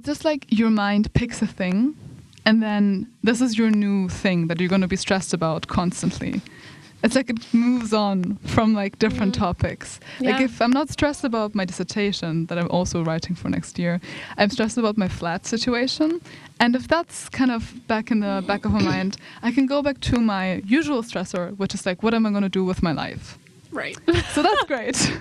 It's just like your mind picks a thing, and then this is your new thing that you're going to be stressed about constantly. It's like it moves on from like different Mm. topics. Like if I'm not stressed about my dissertation that I'm also writing for next year, I'm stressed about my flat situation. And if that's kind of back in the back of my mind, I can go back to my usual stressor, which is like, what am I going to do with my life? Right. So that's great.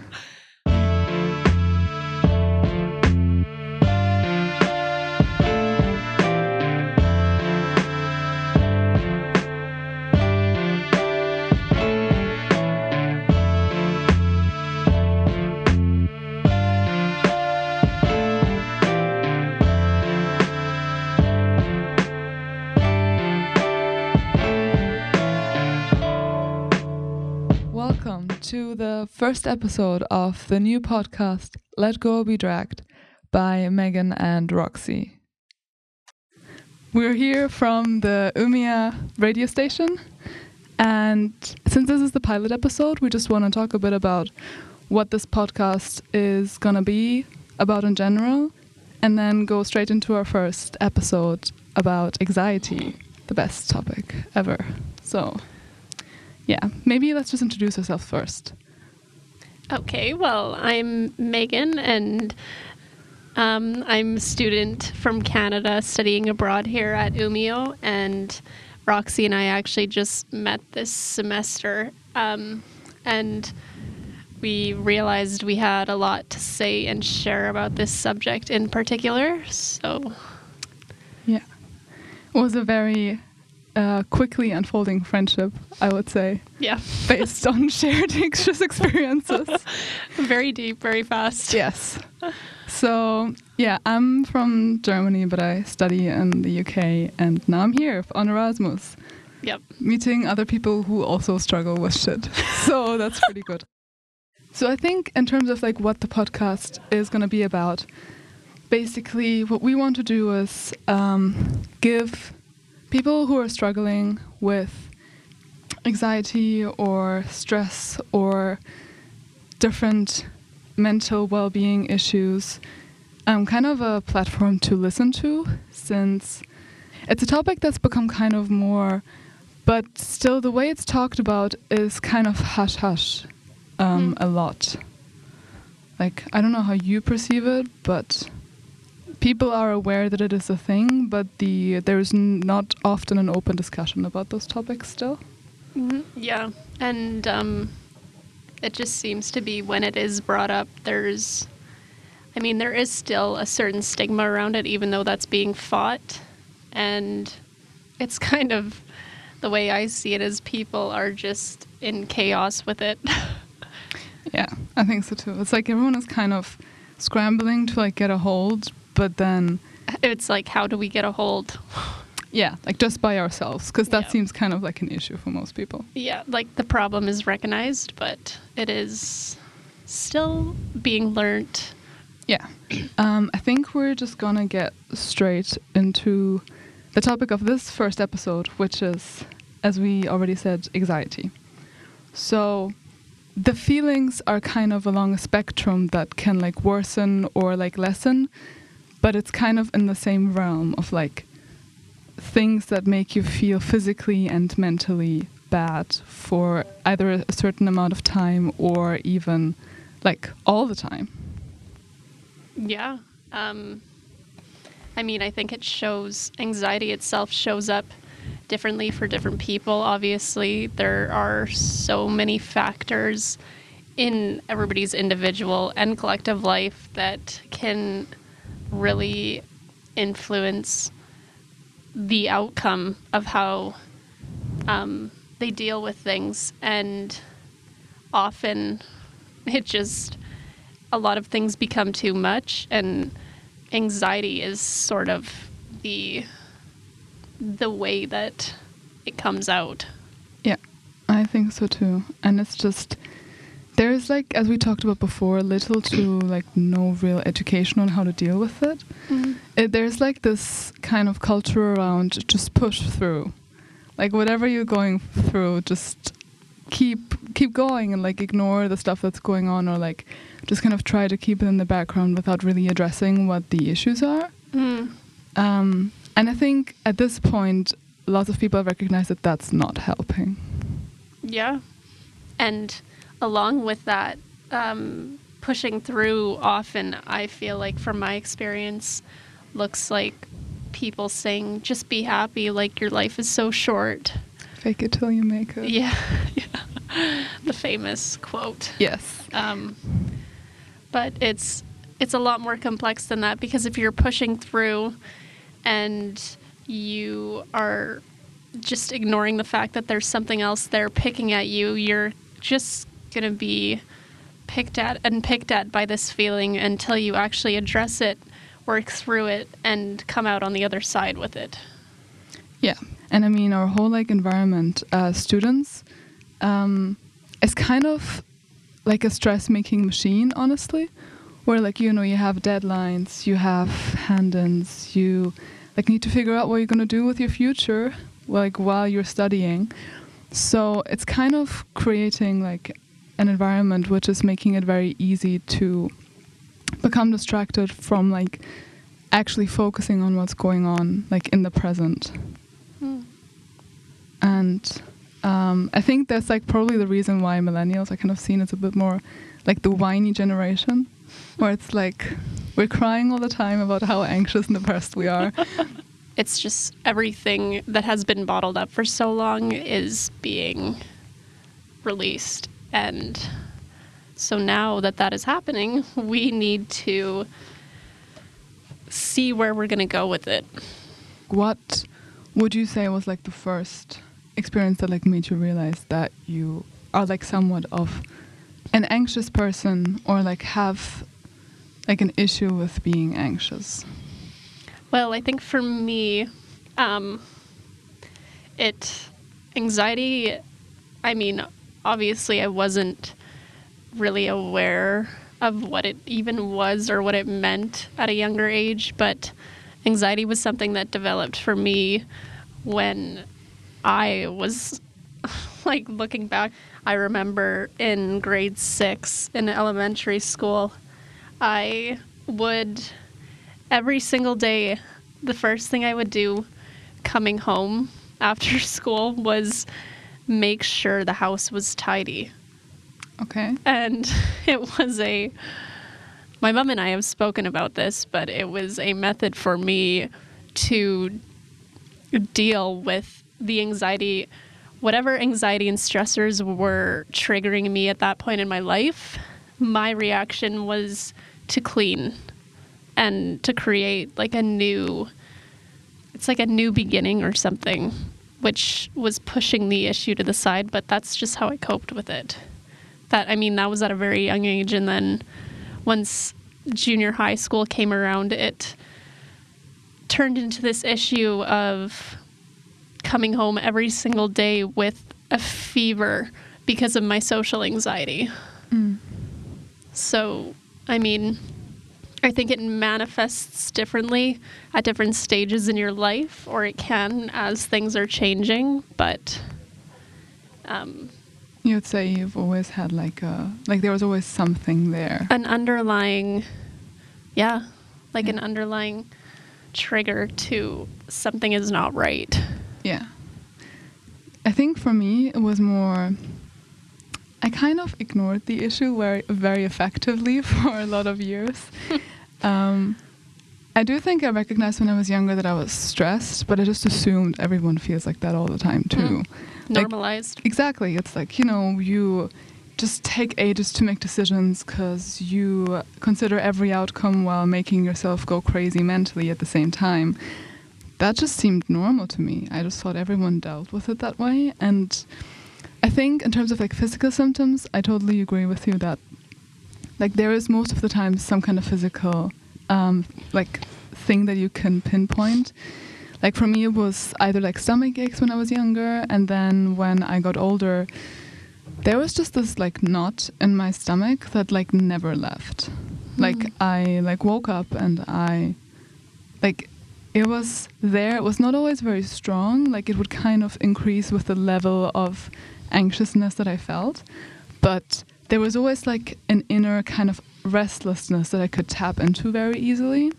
to the first episode of the new podcast, Let Go Be Dragged, by Megan and Roxy. We're here from the Umeå radio station, and since this is the pilot episode, we just want to talk a bit about what this podcast is going to be about in general, and then go straight into our first episode about anxiety, the best topic ever. So, yeah, maybe let's just introduce ourselves first. Okay, well, I'm Megan, and um, I'm a student from Canada studying abroad here at Umeå. And Roxy and I actually just met this semester, um, and we realized we had a lot to say and share about this subject in particular. So, Yeah. It was a very uh, quickly unfolding friendship, I would say, yeah, based on shared anxious experiences. very deep, very fast. yes. So, yeah, I'm from Germany, but I study in the UK, and now I'm here on Erasmus, Yep. meeting other people who also struggle with shit. so, that's pretty good. So, I think in terms of like what the podcast is going to be about, basically what we want to do is um, give people who are struggling with anxiety or stress or different mental well-being issues um, kind of a platform to listen to since it's a topic that's become kind of more but still the way it's talked about is kind of hush hush um, Hmm. a lot like i don't know how you perceive it but people are aware that it is a thing but the there's not often an open discussion about those topics still Mhm, Yeah, and um, it just seems to be when it is brought up, there's, I mean, there is still a certain stigma around it, even though that's being fought. And it's kind of the way I see it is people are just in chaos with it. Yeah, I think so too. It's like everyone is kind of scrambling to like get a hold, but then it's like, how do we get a hold? yeah, like just by ourselves, because that Yeah. seems kind of like an issue for most people. Yeah, like the problem is recognized, but it is still being learnt. Yeah, um, I think we're just gonna get straight into the topic of this first episode, which is, as we already said, anxiety. So the feelings are kind of along a spectrum that can like worsen or like lessen, but it's kind of in the same realm of like things that make you feel physically and mentally bad for either a certain amount of time or even like all the time. Yeah. Um, I mean, I think it shows anxiety itself shows up differently for different people. Obviously, there are so many factors in everybody's individual and collective life that can really influence the outcome of how um, they deal with things. And often it just a lot of things become too much and anxiety is sort of the the way that it comes out Yeah, I think so too. And it's just there's like as we talked about before, little to like no real education on how to deal with it. it there's like this kind of culture around just push through. Like whatever you're going through, just keep keep going and like ignore the stuff that's going on or like just kind of try to keep it in the background without really addressing what the issues are. Mm. Um, and I think at this point, lots of people recognize that that's not helping. Yeah. And along with that, um, pushing through often, I feel like from my experience, looks like people saying, just be happy, like your life is so short. Fake it till you make it. Yeah. yeah. The famous quote. Yes. Um, but it's it's a lot more complex than that because if you're pushing through and you are just ignoring the fact that there's something else there picking at you, you're just going to be picked at and picked at by this feeling until you actually address it, work through it, and come out on the other side with it. Yeah, and I mean our whole like environment, uh, students, um, is kind of like a stress-making machine, honestly. Where like you know you have deadlines, you have hand-ins, you like need to figure out what you're gonna do with your future, like while you're studying. So it's kind of creating like an environment which is making it very easy to become distracted from like actually focusing on what's going on like in the present Hmm. and um, I think that's like probably the reason why millennials are kind of seen as a bit more like the whiny generation, where it's like we're crying all the time about how anxious and depressed we are. It's just everything that has been bottled up for so long is being released. And so now that that is happening, we need to see where we're going to go with it. what would you say was like the first experience that like made you realize that you are like somewhat of an anxious person or like have like an issue with being anxious? Well, I think for me, um, it anxiety. I mean, obviously, I wasn't really aware of what it even was or what it meant at a younger age, but anxiety was something that developed for me when I was like looking back. I remember in grade six in elementary school, I would every single day, the first thing I would do coming home after school was make sure the house was tidy. Okay. And it was a, my mom and I have spoken about this, but it was a method for me to deal with the anxiety, whatever anxiety and stressors were triggering me at that point in my life. My reaction was to clean and to create like a new it's like a new beginning or something which was pushing the issue to the side but that's just how i coped with it that i mean that was at a very young age and then once junior high school came around it turned into this issue of coming home every single day with a fever because of my social anxiety Mm. so i mean I think it manifests differently at different stages in your life, or it can as things are changing. But um, You would say you've always had like a like there was always something there. an underlying, yeah, like an underlying trigger to something is not right. Yeah. I think for me it was more I kind of ignored the issue very very effectively for a lot of years. um, I do think I recognized when I was younger that I was stressed, but I just assumed everyone feels like that all the time too. Mm. Like- Normalized. Exactly. It's like, you know, you just take ages to make decisions because you consider every outcome while making yourself go crazy mentally at the same time. That just seemed normal to me. I just thought everyone dealt with it that way. And I think, in terms of like physical symptoms, I totally agree with you that like there is most of the time some kind of physical um, like thing that you can pinpoint. Like for me it was either like stomach aches when i was younger and then when i got older there was just this like knot in my stomach that like never left. Like Hmm. i like woke up and i like it was there. It was not always very strong. Like it would kind of increase with the level of anxiousness that i felt but there was always like an inner kind of restlessness that i could tap into very easily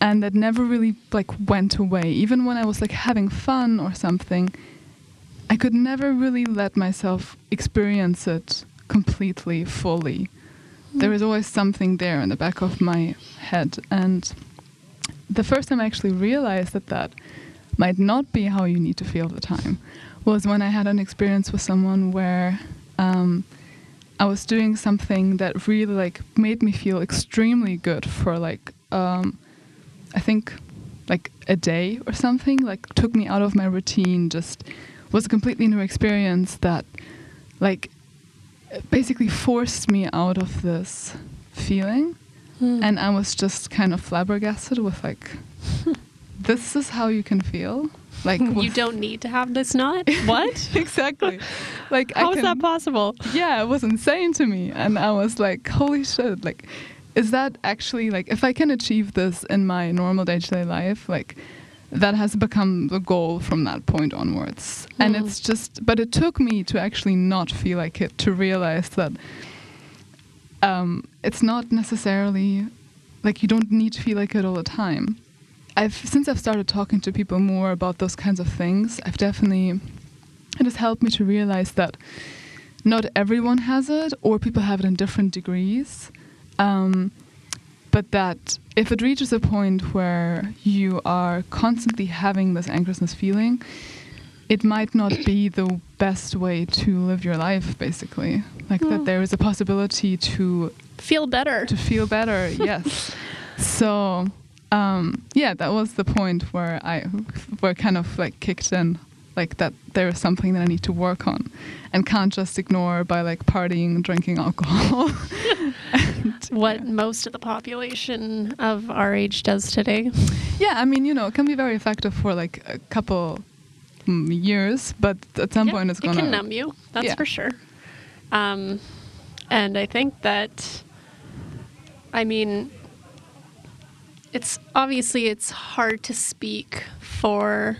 and that never really like went away. Even when I was like having fun or something, I could never really let myself experience it completely, fully. Hmm. There was always something there in the back of my head. And the first time I actually realized that that might not be how you need to feel the time was when I had an experience with someone where um, I was doing something that really like made me feel extremely good for like um, I think like a day or something. Like took me out of my routine. Just was a completely new experience that like basically forced me out of this feeling. Hmm. And I was just kind of flabbergasted with like, this is how you can feel. Like you don't need to have this knot. What? exactly. Like How I is that possible? yeah, it was insane to me. And I was like, holy shit, like, is that actually, like, if I can achieve this in my normal day to day life, like, that has become the goal from that point onwards. And Hmm. it's just, but it took me to actually not feel like it, to realize that um, it's not necessarily like you don't need to feel like it all the time. I've since I've started talking to people more about those kinds of things, I've definitely it has helped me to realize that not everyone has it, or people have it in different degrees. Um, but that if it reaches a point where you are constantly having this anxiousness feeling, it might not be the best way to live your life, basically. Like Hmm. that there is a possibility to Feel better. to feel better. yes. So um, yeah, that was the point where I were kind of like kicked in, like that there is something that I need to work on, and can't just ignore by like partying, drinking alcohol. And, What most of the population of our age does today. yeah, I mean, you know, it can be very effective for like a couple mm, years, but at some Yeah, point it's it gonna can numb you. That's Yeah. for sure. Um, and I think that, I mean, it's obviously it's hard to speak for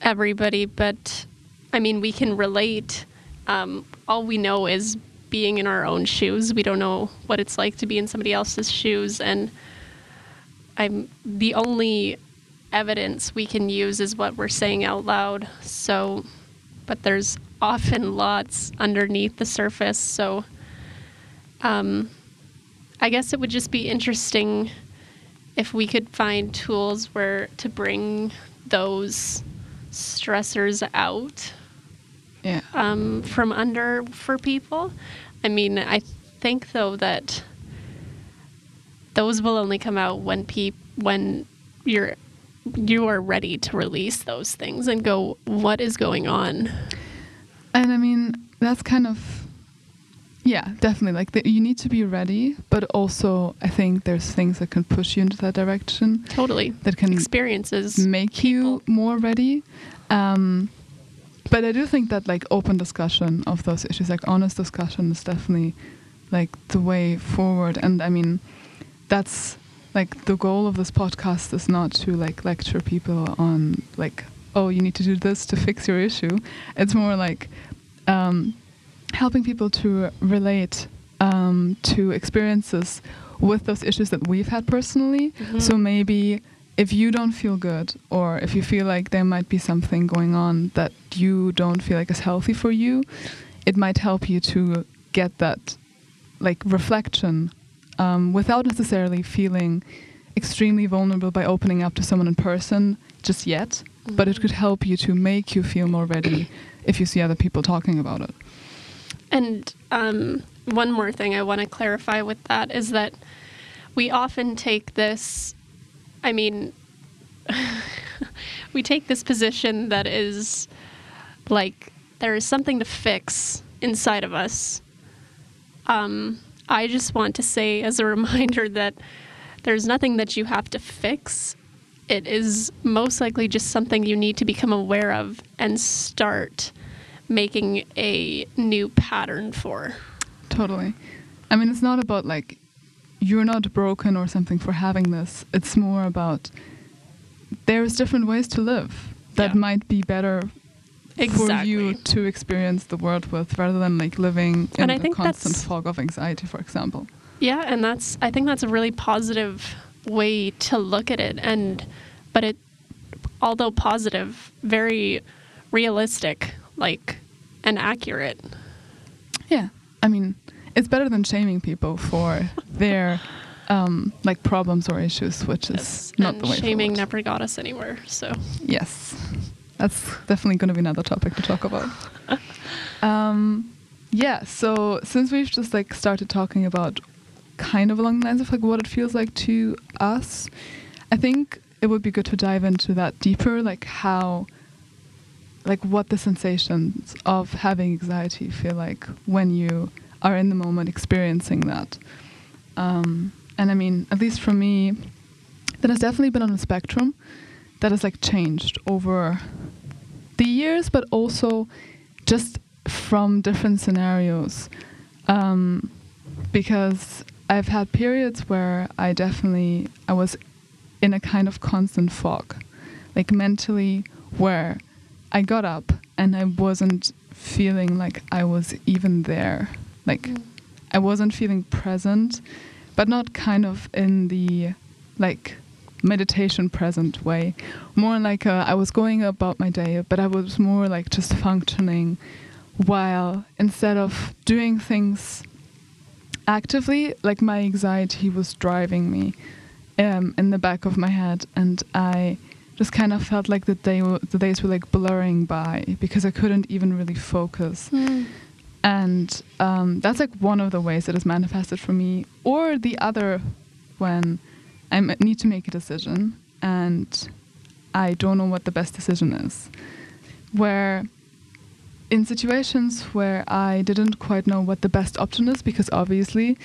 everybody, but I mean, we can relate. Um, all we know is being in our own shoes. We don't know what it's like to be in somebody else's shoes, and I'm the only evidence we can use is what we're saying out loud. So, but there's often lots underneath the surface. So, um, I guess it would just be interesting if we could find tools where to bring those stressors out yeah. um, from under for people. I mean, I think though that those will only come out when peop when you're you are ready to release those things and go, what is going on? And I mean, that's kind of, yeah, definitely. Like, the, you need to be ready, but also, I think there's things that can push you into that direction Totally. that can Experiences. make you more ready. Um, but I do think that, like, open discussion of those issues, like, honest discussion is definitely, like, the way forward. And I mean, that's, like, the goal of this podcast is not to, like, lecture people on, like, oh, you need to do this to fix your issue. It's more like, um, helping people to relate um, to experiences with those issues that we've had personally. Mhm. So maybe if you don't feel good, or if you feel like there might be something going on that you don't feel like is healthy for you, it might help you to get that like reflection um, without necessarily feeling extremely vulnerable by opening up to someone in person just yet. But it could help you to make you feel more ready if you see other people talking about it. And um, one more thing I want to clarify with that is that we often take this, I mean, we take this position that is like there is something to fix inside of us. Um, I just want to say, as a reminder, that there's nothing that you have to fix. It is most likely just something you need to become aware of and start making a new pattern for. Totally. I mean, it's not about like you're not broken or something for having this. It's more about there's different ways to live that Yeah. might be better for you to experience the world with rather than like living in And I a think constant fog of anxiety, for example. Yeah, and that's I think that's a really positive way to look at it and but it although positive very realistic like and accurate. Yeah, I mean, it's better than shaming people for their um, like problems or issues, which is not and the way shaming forward. never got us anywhere so. Yes, that's definitely going to be another topic to talk about. um, yeah, so since we've just like started talking about kind of along the lines of like what it feels like to us, I think it would be good to dive into that deeper, like how, like what the sensations of having anxiety feel like when you are in the moment experiencing that. Um, and I mean, at least for me, that has definitely been on a spectrum that has like changed over the years, but also just from different scenarios. Um, because I've had periods where I definitely I was in a kind of constant fog, like mentally, where I got up and I wasn't feeling like I was even there, like Mm. I wasn't feeling present, but not kind of in the like meditation present way. More like uh, I was going about my day, but I was more like just functioning while instead of doing things actively, like my anxiety was driving me um, in the back of my head, and I just kind of felt like the day w- the days were like blurring by because I couldn't even really focus. And um, that's like one of the ways it is manifested for me. Or the other when i m- need to make a decision and i don't know what the best decision is. Where in situations where i didn't quite know what the best option is because obviously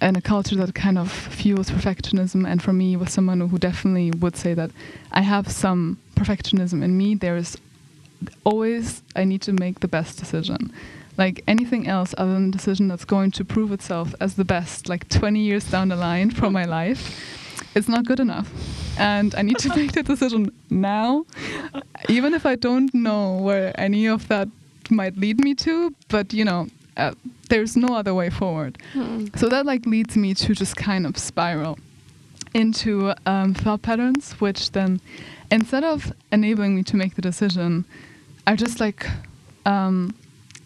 in a culture that kind of fuels perfectionism and for me was someone who definitely would say that i have some perfectionism in me there is always I need to make the best decision. Like anything else other than a decision that's going to prove itself as the best, like 20 years down the line from my life, it's not good enough. And I need to make the decision now, even if I don't know where any of that might lead me to. But you know, uh, there's no other way forward. Hmm. So that like leads me to just kind of spiral into um, thought patterns, which then, instead of enabling me to make the decision, are just like um,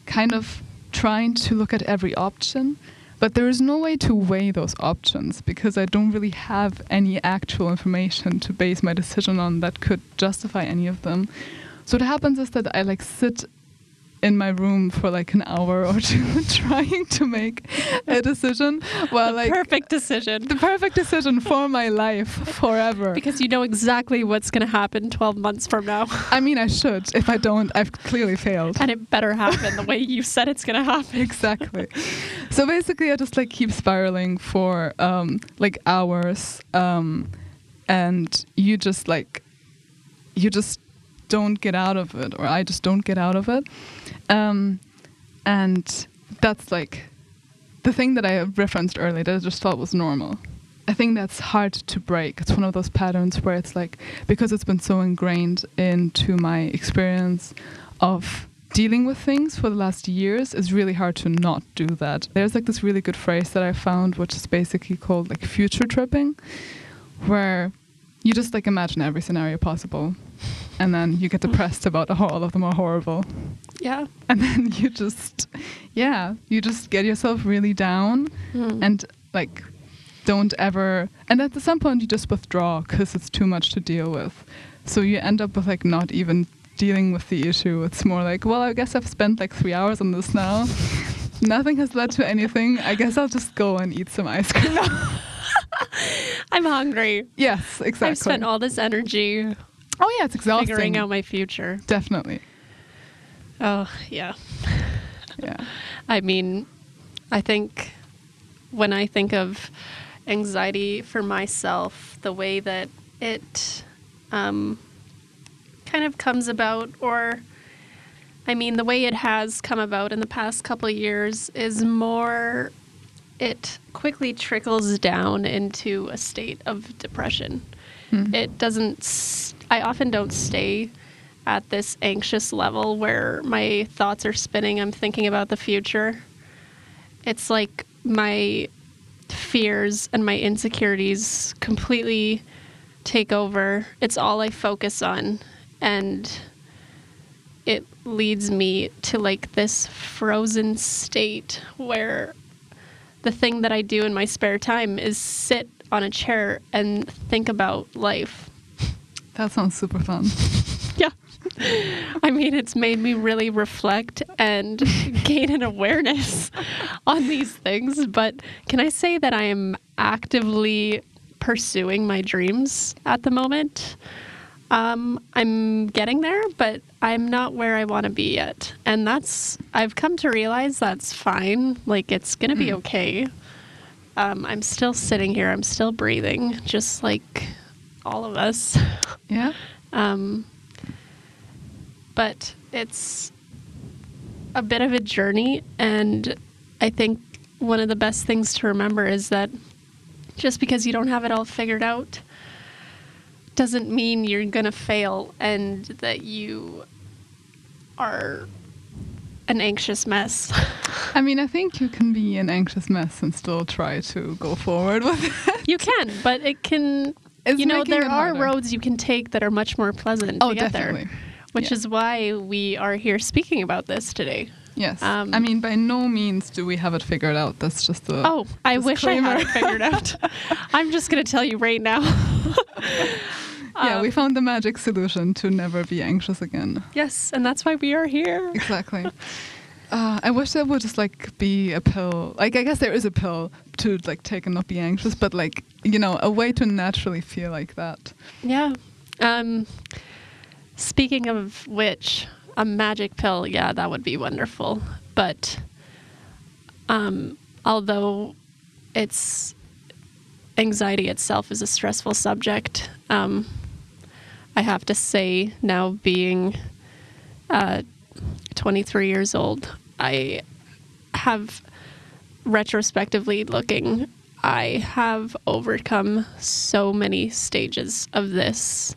kind of trying to look at every option. But there is no way to weigh those options because I don't really have any actual information to base my decision on that could justify any of them. So what happens is that I like sit in my room for like an hour or two trying to make a decision while like perfect decision the perfect decision for my life forever. because you know exactly what's going to happen 12 months from now I mean, I should. If I don't, I've clearly failed. and it better happen the way you said it's going to happen exactly. So basically, I just like keep spiraling for um, like hours, um, and you just like you just don't get out of it, or I just don't get out of it, um, and that's like the thing that I referenced earlier that I just thought was normal. I think that's hard to break. It's one of those patterns where it's like because it's been so ingrained into my experience of dealing with things for the last years it's really hard to not do that. There's like this really good phrase that I found which is basically called like future tripping where you just like imagine every scenario possible and then you get depressed about how all of them are horrible. Yeah. And then you just yeah you just get yourself really down Hmm. and like don't ever and at some point you just withdraw because it's too much to deal with. So you end up with like not even dealing with the issue. It's more like well i guess i've spent like three hours on this now. Nothing has led to anything. I guess i'll just go and eat some ice cream i'm hungry. Yes exactly. i've spent all this energy oh yeah it's exhausting. figuring out my future. Definitely. Oh yeah. Yeah. I mean, I think when I think of anxiety for myself, the way that it um, kind of comes about, or I mean, the way it has come about in the past couple of years is more, it quickly trickles down into a state of depression. Hmm. It doesn't, I often don't stay at this anxious level where my thoughts are spinning. I'm thinking about the future. It's like my fears and my insecurities completely take over. It's all I focus on. And it leads me to like this frozen state where the thing that I do in my spare time is sit on a chair and think about life. That sounds super fun. Yeah. I mean, it's made me really reflect and gain an awareness on these things. But can I say that I am actively pursuing my dreams at the moment? Um, I'm getting there, but I'm not where I want to be yet. And that's, I've come to realize that's fine. Like, it's going to be okay. Um, I'm still sitting here, I'm still breathing, just like all of us. Yeah. Um, but it's a bit of a journey, and I think one of the best things to remember is that just because you don't have it all figured out doesn't mean you're going to fail and that you are an anxious mess. I mean, I think you can be an anxious mess and still try to go forward with it. you can, but it can. It's you know, there are harder. roads you can take that are much more pleasant Oh, to get definitely. there, which Yeah. is why we are here speaking about this today. Yes. Um, I mean, by no means do we have it figured out. That's just the. Oh, I wish I had it figured out. I'm just going to tell you right now. yeah, we um, found the magic solution to never be anxious again. Yes, and that's why we are here. Exactly. Uh, I wish there would just like be a pill. Like I guess there is a pill to like take and not be anxious, but like you know a way to naturally feel like that. Yeah. Um, speaking of which, a magic pill, yeah, that would be wonderful. But um, although it's anxiety itself is a stressful subject, um, I have to say now being uh, 23 years old, I have retrospectively looking, I have overcome so many stages of this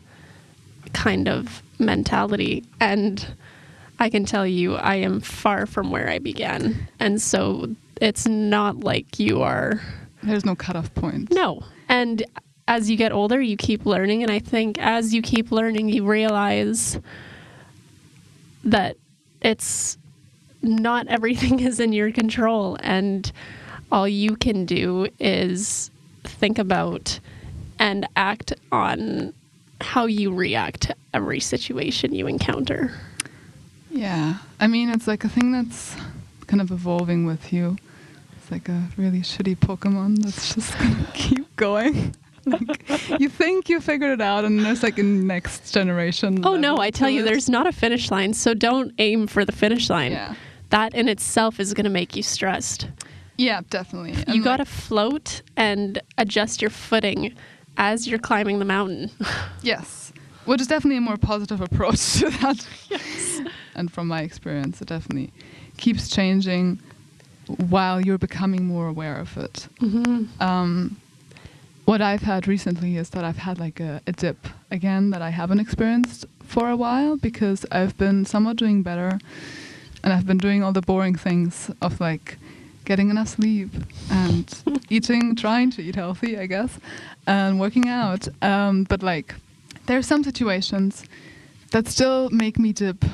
kind of mentality. And I can tell you, I am far from where I began. And so it's not like you are. There's no cutoff point. No. And as you get older, you keep learning. And I think as you keep learning, you realize that it's not everything is in your control. And all you can do is think about and act on how you react to every situation you encounter. Yeah. I mean, it's like a thing that's kind of evolving with you. It's like a really shitty Pokemon that's just gonna keep going. Like you think you figured it out, and there's like a next generation. Oh no, I tell you, there's not a finish line, so don't aim for the finish line. Yeah. That in itself is going to make you stressed. Yeah, definitely. you And, got to like, float and adjust your footing as you're climbing the mountain. Yes, which is definitely a more positive approach to that. Yes. And from my experience, it definitely keeps changing while you're becoming more aware of it. mm-hmm. Um, what I've had recently is that I've had like a, a dip again that I haven't experienced for a while because I've been somewhat doing better and I've been doing all the boring things of like getting enough sleep and eating, trying to eat healthy, I guess, and working out. Um, but like, there are some situations that still make me dip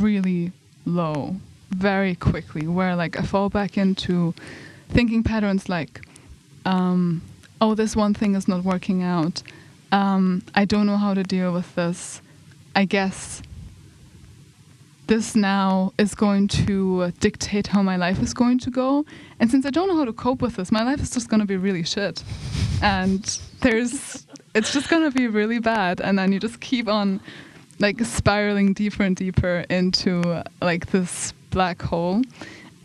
really low very quickly, where like I fall back into thinking patterns like, um, oh, this one thing is not working out. Um, I don't know how to deal with this. I guess this now is going to dictate how my life is going to go. And since I don't know how to cope with this, my life is just going to be really shit. And there's, it's just going to be really bad. And then you just keep on like spiraling deeper and deeper into like this black hole.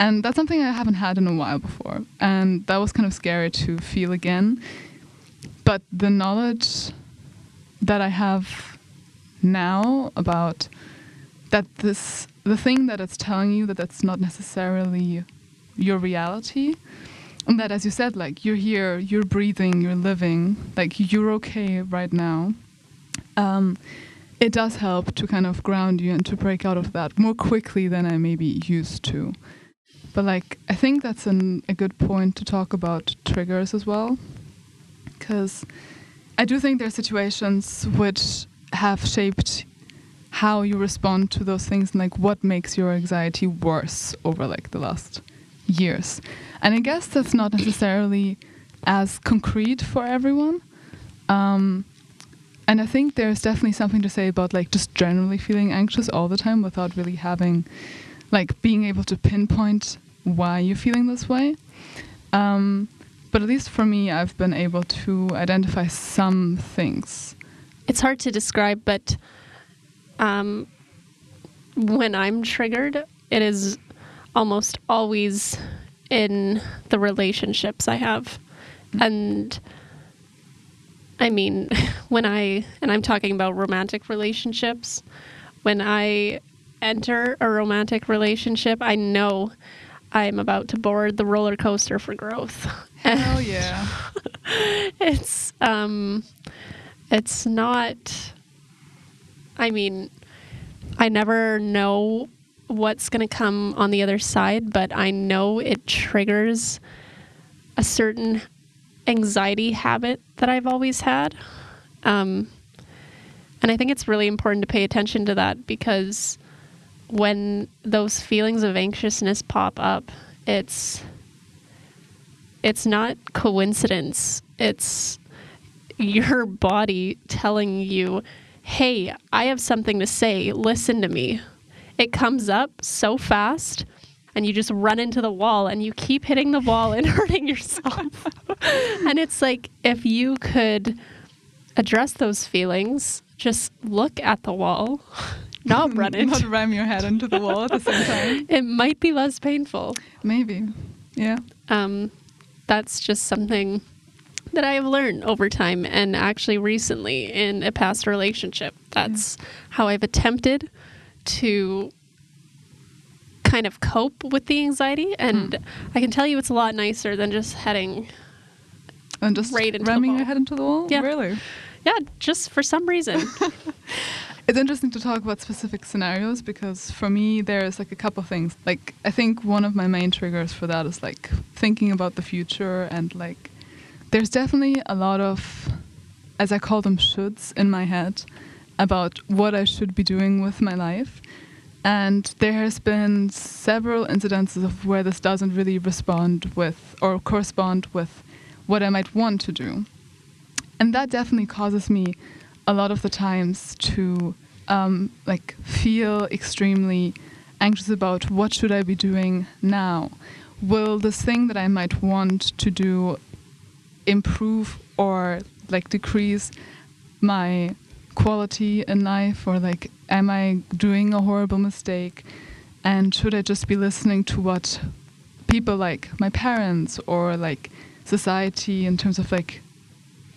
And that's something I haven't had in a while before. And that was kind of scary to feel again. But the knowledge that I have now about that this the thing that it's telling you that that's not necessarily your reality and that as you said like you're here you're breathing you're living like you're okay right now um, it does help to kind of ground you and to break out of that more quickly than i maybe used to But like, I think that's an, a good point to talk about triggers as well, because I do think there are situations which have shaped how you respond to those things and like what makes your anxiety worse over like the last years. And I guess that's not necessarily as concrete for everyone. Um, and I think there's definitely something to say about like just generally feeling anxious all the time without really having like being able to pinpoint why you're feeling this way. Um, but at least for me, I've been able to identify some things. It's hard to describe, but um, when I'm triggered, it is almost always in the relationships I have. And I mean, when I, and I'm talking about romantic relationships, when I enter a romantic relationship, I know I'm about to board the roller coaster for growth. Hell yeah. it's um it's not I mean, I never know what's going to come on the other side, but I know it triggers a certain anxiety habit that I've always had. Um, and I think it's really important to pay attention to that because when those feelings of anxiousness pop up, it's it's not coincidence. It's your body telling you, "Hey, I have something to say. Listen to me." It comes up so fast and you just run into the wall and you keep hitting the wall and hurting yourself. and it's like if you could address those feelings, just look at the wall not run it. not ram your head into the wall at the same time. It might be less painful. Maybe. Yeah. Um, that's just something that I have learned over time and actually recently in a past relationship. That's yeah. how I've attempted to kind of cope with the anxiety and mm. I can tell you it's a lot nicer than just heading and just right into ramming your head into the wall? Yeah. Really? Yeah, just for some reason. it's interesting to talk about specific scenarios because for me there's like a couple things. Like i think one of my main triggers for that is like thinking about the future and like there's definitely a lot of as i call them shoulds in my head about what i should be doing with my life. And there has been several incidences of where this doesn't really respond with or correspond with what i might want to do. And that definitely causes me a lot of the times to um, like feel extremely anxious about what should I be doing now. Will this thing that I might want to do improve or like decrease my quality in life or like am I doing a horrible mistake and should I just be listening to what people like my parents or like society in terms of like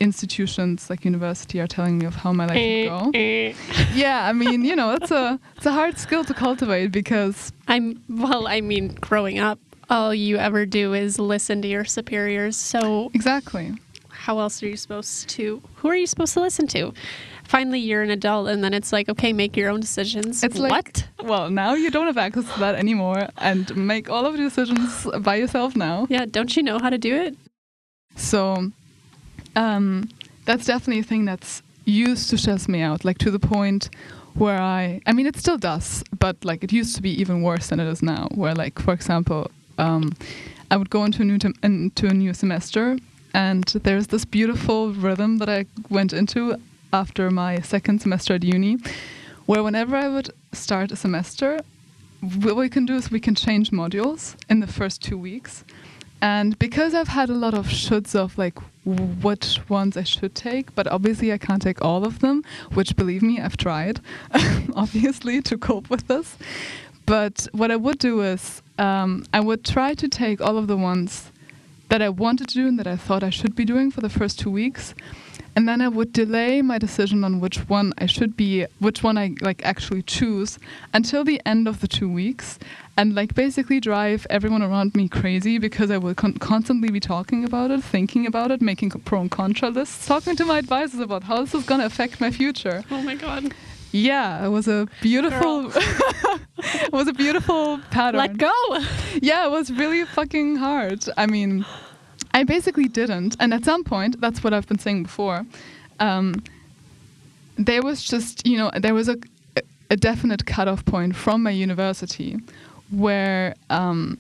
institutions like university are telling me of how my life should eh, go. Eh. yeah, I mean, you know, it's a it's a hard skill to cultivate because I'm well, I mean, growing up, all you ever do is listen to your superiors. So Exactly. How else are you supposed to who are you supposed to listen to? Finally you're an adult and then it's like, okay, make your own decisions. It's what? Like, well, now you don't have access to that anymore and make all of the decisions by yourself now. Yeah, don't you know how to do it? So um, that's definitely a thing that's used to stress me out, like to the point where I, I mean, it still does, but like it used to be even worse than it is now. Where, like, for example, um, I would go into a new into a new semester, and there's this beautiful rhythm that I went into after my second semester at uni, where whenever I would start a semester, what we can do is we can change modules in the first two weeks. And because I've had a lot of shoulds of like which ones I should take, but obviously I can't take all of them, which believe me, I've tried, obviously, to cope with this. But what I would do is um, I would try to take all of the ones that I wanted to do and that I thought I should be doing for the first two weeks and then I would delay my decision on which one I should be, which one I like actually choose until the end of the two weeks, and like basically drive everyone around me crazy because I will con- constantly be talking about it, thinking about it, making pro and contra lists, talking to my advisors about how this is going to affect my future. Oh my god. Yeah, it was a beautiful. it was a beautiful pattern. Let go. Yeah, it was really fucking hard. I mean, I basically didn't, and at some point, that's what I've been saying before. Um, there was just, you know, there was a a definite cutoff point from my university where um,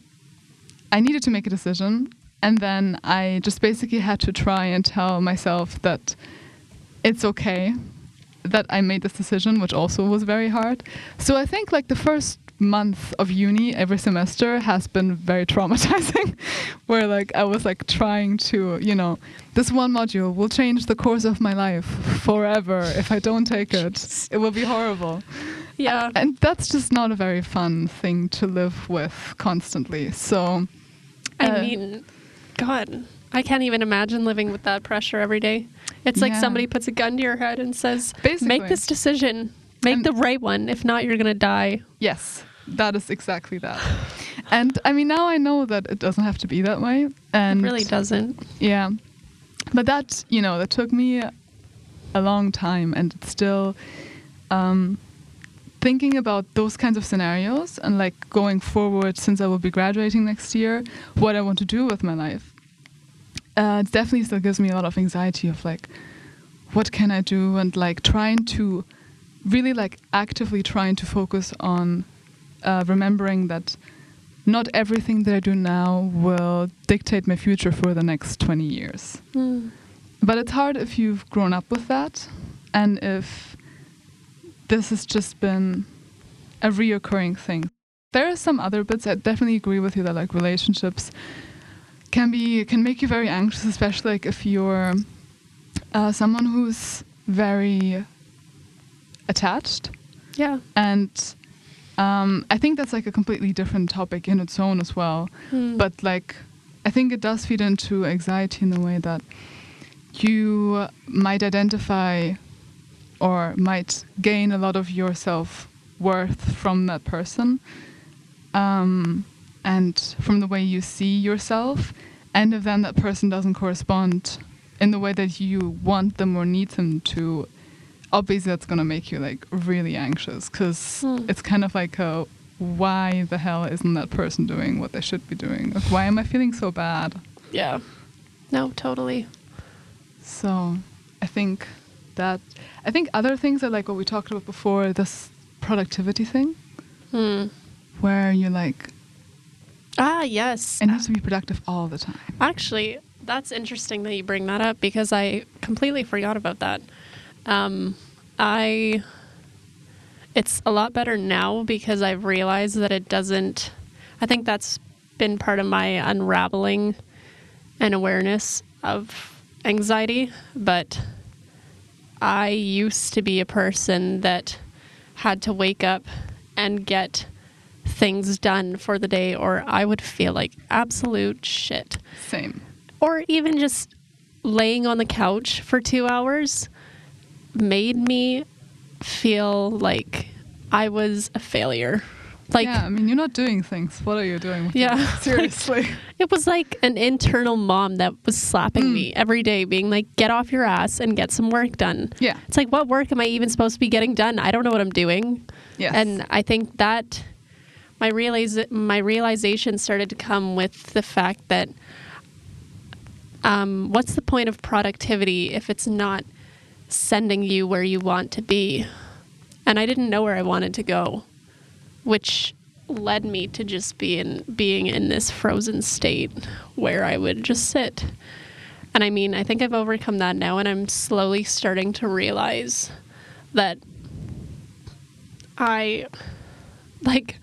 I needed to make a decision, and then I just basically had to try and tell myself that it's okay that I made this decision, which also was very hard. So I think like the first month of uni every semester has been very traumatizing where like I was like trying to, you know, this one module will change the course of my life forever. If I don't take it, it will be horrible. Yeah. And that's just not a very fun thing to live with constantly. So I uh, mean, God, I can't even imagine living with that pressure every day. It's like somebody puts a gun to your head and says, Basically. make this decision. Make And- the right one. If not, you're going to die. Yes, that is exactly that. and I mean, now I know that it doesn't have to be that way. And it really doesn't. Yeah. But that, you know, that took me a long time and it's still um, thinking about those kinds of scenarios and like going forward since I will be graduating next year, what I want to do with my life. Uh, it definitely still gives me a lot of anxiety of like, what can I do? And like trying to really like actively trying to focus on uh, remembering that not everything that I do now will dictate my future for the next 20 years. But it's hard if you've grown up with that and if this has just been a reoccurring thing. There are some other bits I definitely agree with you that like relationships can be can make you very anxious, especially like if you're uh, someone who's very attached Yeah. and um, I think that's like a completely different topic in its own as well. Hmm. But like, I think it does feed into anxiety in the way that you might identify or might gain a lot of your self worth from that person um, and from the way you see yourself. And if then that person doesn't correspond in the way that you want them or need them to, obviously that's going to make you like really anxious because Hmm. it's kind of like a why the hell isn't that person doing what they should be doing? Like, why am I feeling so bad? yeah. No, totally. So I think that I think other things are like what we talked about before, this productivity thing, Hmm. where you're like, Ah, yes. I need to be productive all the time. Actually, that's interesting that you bring that up because I completely forgot about that. Um, I. It's a lot better now because I've realized that it doesn't. I think that's been part of my unraveling and awareness of anxiety. But I used to be a person that had to wake up and get things done for the day, or I would feel like absolute shit. Same. Or even just laying on the couch for two hours made me feel like I was a failure. Like, yeah, I mean, you're not doing things. What are you doing? With Yeah, your- like- seriously. it was like an internal mom that was slapping Mm. me every day, being like, get off your ass and get some work done. yeah. It's like, what work am I even supposed to be getting done? I don't know what I'm doing. Yes. And I think that my realize my realization started to come with the fact that um, what's the point of productivity if it's not sending you where you want to be? And I didn't know where I wanted to go, which led me to just be in being in this frozen state where I would just sit. And I mean, I think I've overcome that now, and I'm slowly starting to realize that I like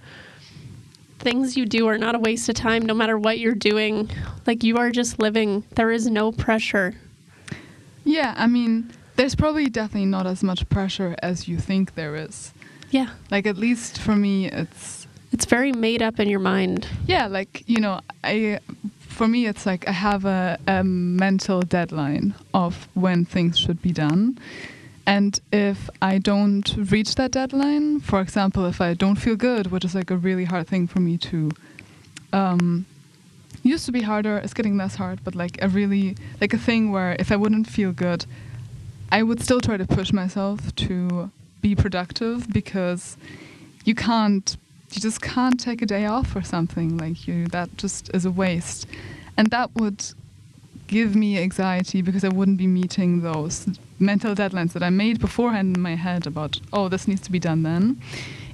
things you do are not a waste of time no matter what you're doing. Like you are just living. There is no pressure. yeah, I mean, there's probably definitely not as much pressure as you think there is. Yeah. Like, at least for me, it's It's very made up in your mind. yeah like you know i for me it's like i have a, a mental deadline of when things should be done and if i don't reach that deadline for example if i don't feel good which is like a really hard thing for me to um used to be harder it's getting less hard but like a really like a thing where if i wouldn't feel good i would still try to push myself to be productive because you can't you just can't take a day off or something. Like you that just is a waste. And that would give me anxiety because I wouldn't be meeting those mental deadlines that I made beforehand in my head about oh this needs to be done then.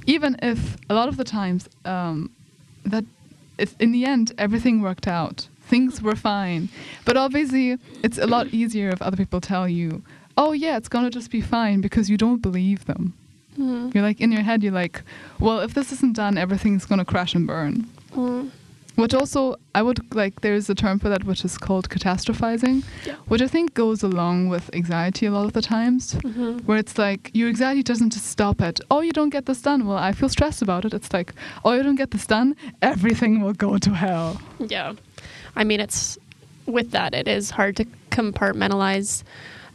Even if a lot of the times um, that in the end everything worked out things were fine. But obviously it's a lot easier if other people tell you oh yeah it's gonna just be fine because you don't believe them Mm-hmm. you're like in your head, you're like, well, if this isn't done, everything's gonna crash and burn. Mm. Which also, I would like, there's a term for that which is called catastrophizing, Yeah. which I think goes along with anxiety a lot of the times, Mm-hmm. where it's like your anxiety doesn't just stop at, oh, you don't get this done. Well, I feel stressed about it. It's like, oh, you don't get this done, everything will go to hell. Yeah. I mean, it's with that, it is hard to compartmentalize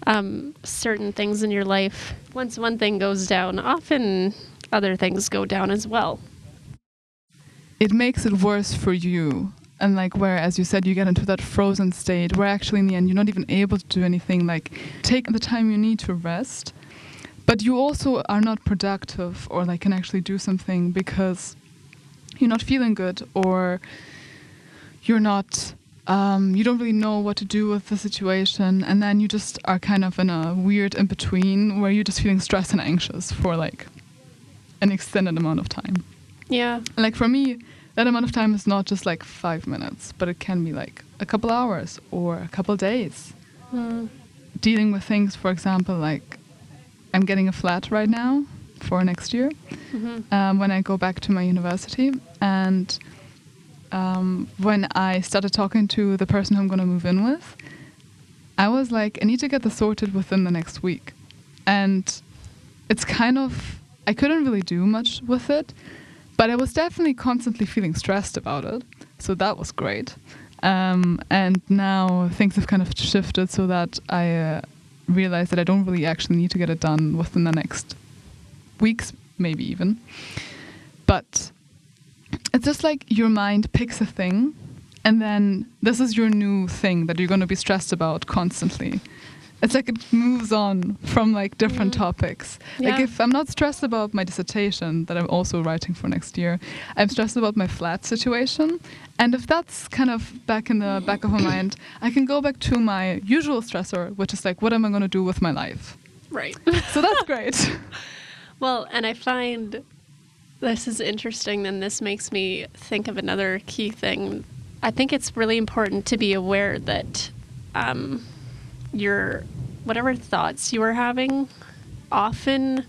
um, certain things in your life. Once one thing goes down, often other things go down as well. it makes it worse for you. And like where, as you said, you get into that frozen state where actually in the end you're not even able to do anything. Like take the time you need to rest, but you also are not productive or like can actually do something because you're not feeling good or you're not. Um, you don't really know what to do with the situation, and then you just are kind of in a weird in between where you're just feeling stressed and anxious for like an extended amount of time. Yeah. And, like for me, that amount of time is not just like five minutes, but it can be like a couple hours or a couple days. Mm. Dealing with things, for example, like I'm getting a flat right now for next year hmm um, when I go back to my university. And um, when I started talking to the person who I'm going to move in with, I was like, I need to get this sorted within the next week. And it's kind of, I couldn't really do much with it, but I was definitely constantly feeling stressed about it. So that was great. Um, and now things have kind of shifted so that I uh, realize that I don't really actually need to get it done within the next weeks, maybe even. But it's just like your mind picks a thing, and then this is your new thing that you're going to be stressed about constantly. It's like it moves on from like different Mm. topics. Like if I'm not stressed about my dissertation that I'm also writing for next year, I'm stressed about my flat situation. And if that's kind of back in the back of my mind, I can go back to my usual stressor, which is like, what am I going to do with my life? Right. So that's great. Well, and I find this is interesting, and this makes me think of another key thing. I think it's really important to be aware that um, your whatever thoughts you are having often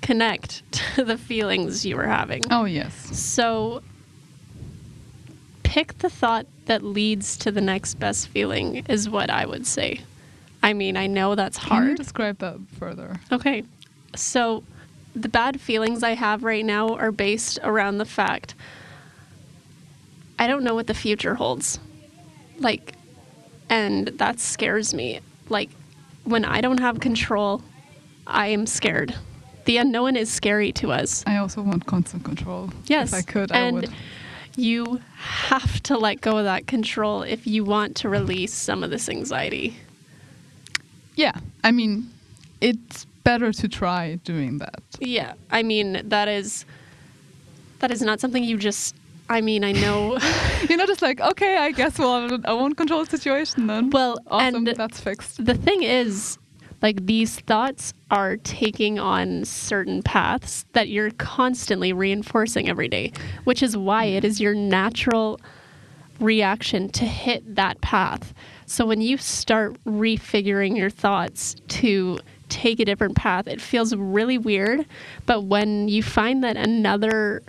connect to the feelings you are having. Oh yes. So pick the thought that leads to the next best feeling is what I would say. I mean, I know that's Can you hard. describe that further? Okay. So the bad feelings I have right now are based around the fact I don't know what the future holds. Like, and that scares me. Like, when I don't have control, I am scared. The unknown is scary to us. I also want constant control. Yes. If I could, and I would. you have to let go of that control if you want to release some of this anxiety. Yeah. I mean, it's better to try doing that. Yeah, I mean that is that is not something you just. I mean, I know. You're not just like, okay, I guess well, I won't control the situation then. well, awesome, and that's fixed. the thing is, like these thoughts are taking on certain paths that you're constantly reinforcing every day, which is why it mm-hmm. is your natural reaction to hit that path. So when you start refiguring your thoughts to take a different path, it feels really weird. But when you find that another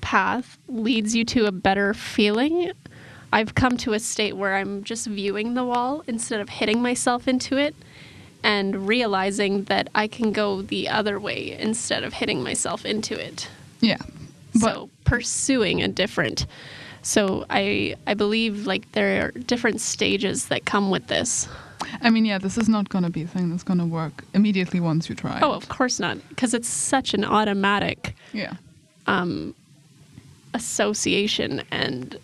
path leads you to a better feeling, I've come to a state where I'm just viewing the wall instead of hitting myself into it and realizing that I can go the other way instead of hitting myself into it Yeah. But so pursuing a different so i i believe like there are different stages that come with this I mean, yeah, this is not going to be a thing that's going to work immediately once you try. oh it. of course not because it's such an automatic Yeah. um association and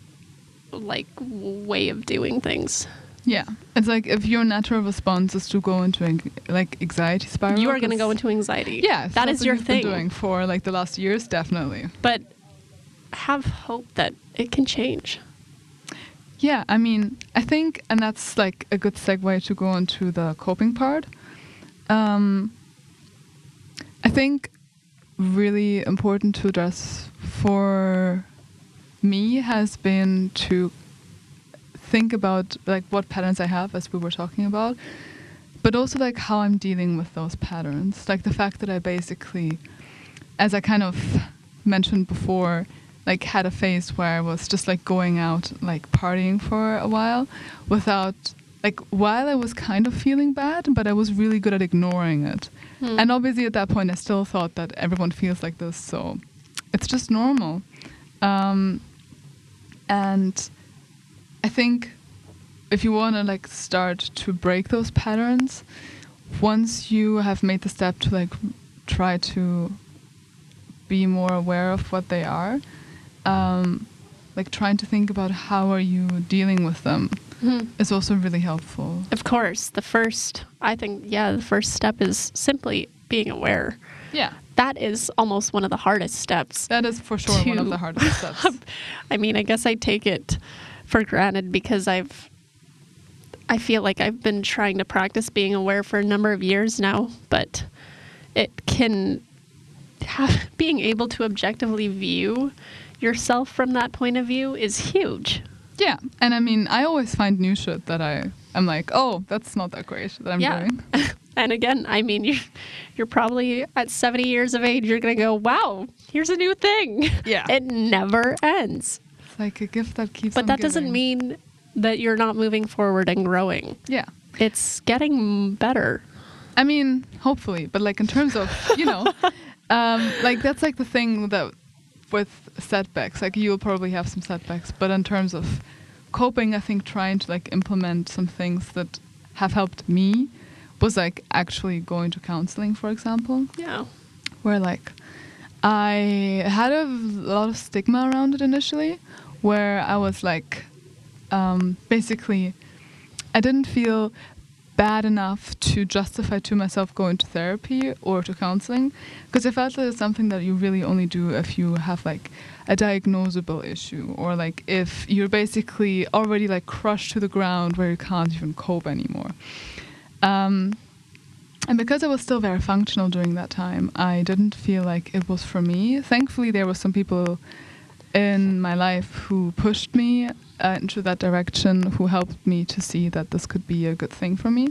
like way of doing things Yeah, it's like if your natural response is to go into an, like anxiety spiral, you are going to go into anxiety. Yeah, that's is what your you've been thing. doing for like the last years, definitely. But have hope that it can change. Yeah, I mean, I think, and that's like a good segue to go into the coping part. Um, I think really important to address for me has been to think about like what patterns I have, as we were talking about, but also like how I'm dealing with those patterns. Like the fact that I basically, as I kind of mentioned before, like had a phase where I was just like going out, like partying for a while without like while I was kind of feeling bad, but I was really good at ignoring it. Hmm. And obviously at that point I still thought that everyone feels like this, so it's just normal. Um, and I think if you want to like start to break those patterns, once you have made the step to like try to be more aware of what they are, um, like trying to think about how are you dealing with them Mhm. is also really helpful. Of course, the first, I think, yeah, the first step is simply being aware. Yeah, That is almost one of the hardest steps. that is for sure one of the hardest steps. I mean, I guess I take it for granted because I've, I feel like I've been trying to practice being aware for a number of years now, but it can have, being able to objectively view yourself from that point of view is huge. Yeah, and I mean, I always find new shit that I am like, oh, that's not that great that I'm yeah. doing. and again, I mean, you're, you're probably at 70 years of age, you're going to go, wow, here's a new thing. Yeah. It never ends. It's like a gift that keeps. But that doesn't mean that you're not moving forward and growing. Yeah, It's getting better. I mean, hopefully, but like in terms of you know, um, like that's like the thing that with setbacks, like you'll probably have some setbacks, but in terms of coping, I think trying to like implement some things that have helped me was like actually going to counseling, for example. Yeah. where like I had a lot of stigma around it initially, where I was like, um, basically, I didn't feel bad enough to justify to myself going to therapy or to counseling, because I felt that it's something that you really only do if you have like a diagnosable issue or like if you're basically already like crushed to the ground where you can't even cope anymore. Um, and because I was still very functional during that time, I didn't feel like it was for me. Thankfully, there were some people in my life who pushed me uh, into that direction, who helped me to see that this could be a good thing for me.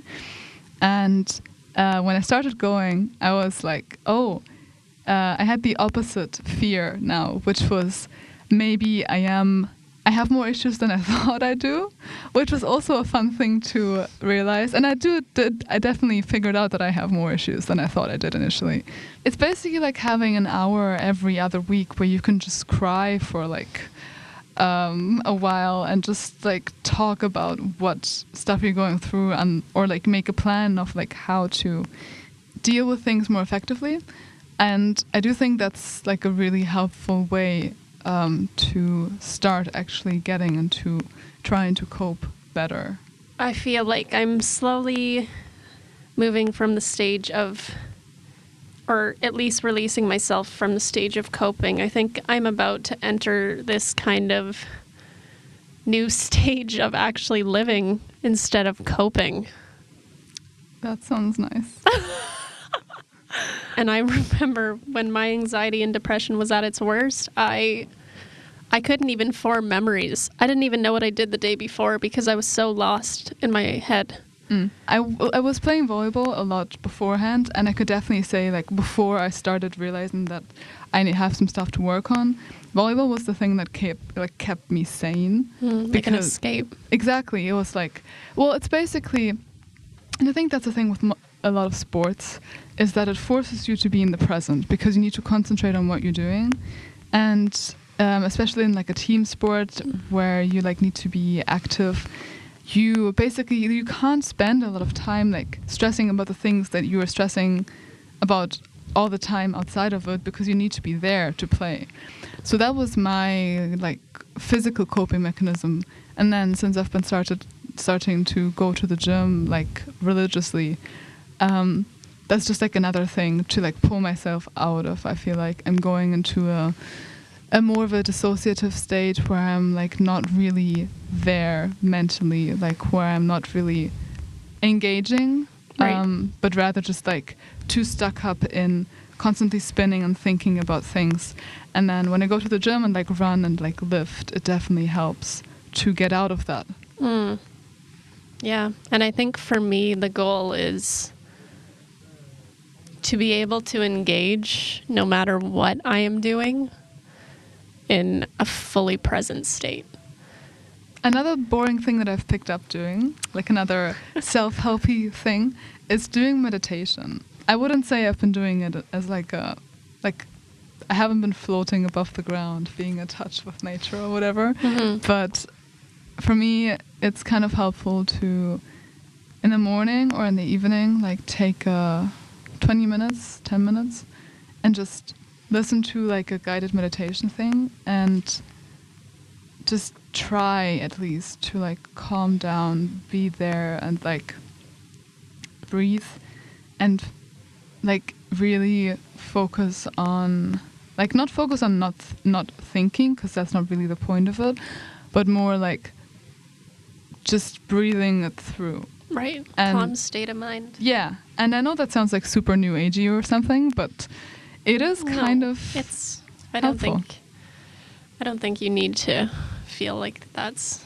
And uh, when I started going, I was like, oh, uh, I had the opposite fear now, which was maybe I am. I have more issues than I thought I do, which was also a fun thing to realize. And I do, did, I definitely figured out that I have more issues than I thought I did initially. It's basically like having an hour every other week where you can just cry for like um, a while and just like talk about what stuff you're going through and or like make a plan of like how to deal with things more effectively. And I do think that's like a really helpful way um, to start actually getting into trying to cope better. I feel like I'm slowly moving from the stage of, or at least releasing myself from the stage of coping. I think I'm about to enter this kind of new stage of actually living instead of coping. That sounds nice. And I remember when my anxiety and depression was at its worst, I I couldn't even form memories. I didn't even know what I did the day before because I was so lost in my head. Mm. I, w- I was playing volleyball a lot beforehand, and I could definitely say, like, before I started realizing that I need have some stuff to work on, volleyball was the thing that kept like kept me sane. Mm, like an Because- escape. Exactly. It was like, well, it's basically, and I think that's the thing with mo- a lot of sports is that it forces you to be in the present because you need to concentrate on what you're doing, and um, especially in like a team sport where you like need to be active. You basically you can't spend a lot of time like stressing about the things that you are stressing about all the time outside of it because you need to be there to play. So that was my like physical coping mechanism. And then since I've been started starting to go to the gym like religiously, um, that's just like another thing to like pull myself out of. I feel like I'm going into a a more of a dissociative state where I'm like not really there mentally, like where I'm not really engaging, Right. um, but rather just like too stuck up in constantly spinning and thinking about things. And then when I go to the gym and like run and like lift, it definitely helps to get out of that. Mm. Yeah. And I think for me, the goal is to be able to engage no matter what I am doing in a fully present state. Another boring thing that I've picked up doing, like another self helpy thing, is doing meditation. I wouldn't say I've been doing it as like a, like, I haven't been floating above the ground, being in touch with nature or whatever. Mhm. But for me, it's kind of helpful to, in the morning or in the evening, like take uh, 20 minutes, 10 minutes, and just listen to like a guided meditation thing and just try at least to like calm down, be there, and like breathe and like really focus on like not focus on not not thinking because that's not really the point of it but more like just breathing it through Right? And- Calm state of mind. yeah and i know that sounds like super new agey or something but it is kind No, of It's. I don't think. I don't think you need to feel like that's.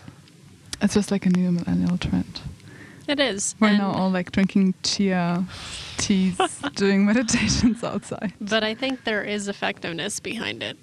it's just like a new millennial trend It is. we're and- now all like drinking chia teas doing meditations outside But I think there is effectiveness behind it.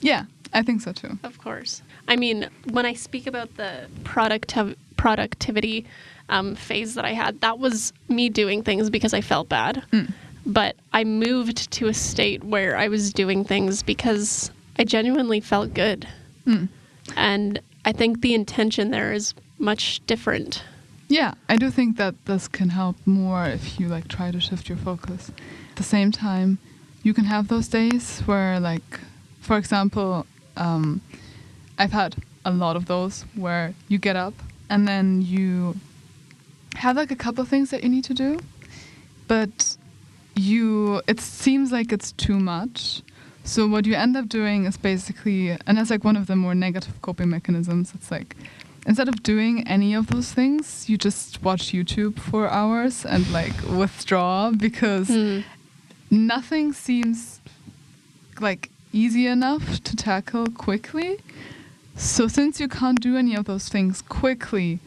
yeah i think so too Of course. I mean, when I speak about the productiv- productivity um, phase that I had, that was me doing things because I felt bad. Mm. But I moved to a state where I was doing things because I genuinely felt good. Mm. And I think the intention there is much different. Yeah, I do think that this can help more if you like try to shift your focus. At the same time, you can have those days where, like, for example, um, I've had a lot of those where you get up and then you have like a couple of things that you need to do, but you it seems like it's too much. So what you end up doing is basically, and that's like one of the more negative coping mechanisms. It's like instead of doing any of those things, you just watch YouTube for hours and like withdraw because Hmm. nothing seems like easy enough to tackle quickly. So since you can't do any of those things quickly,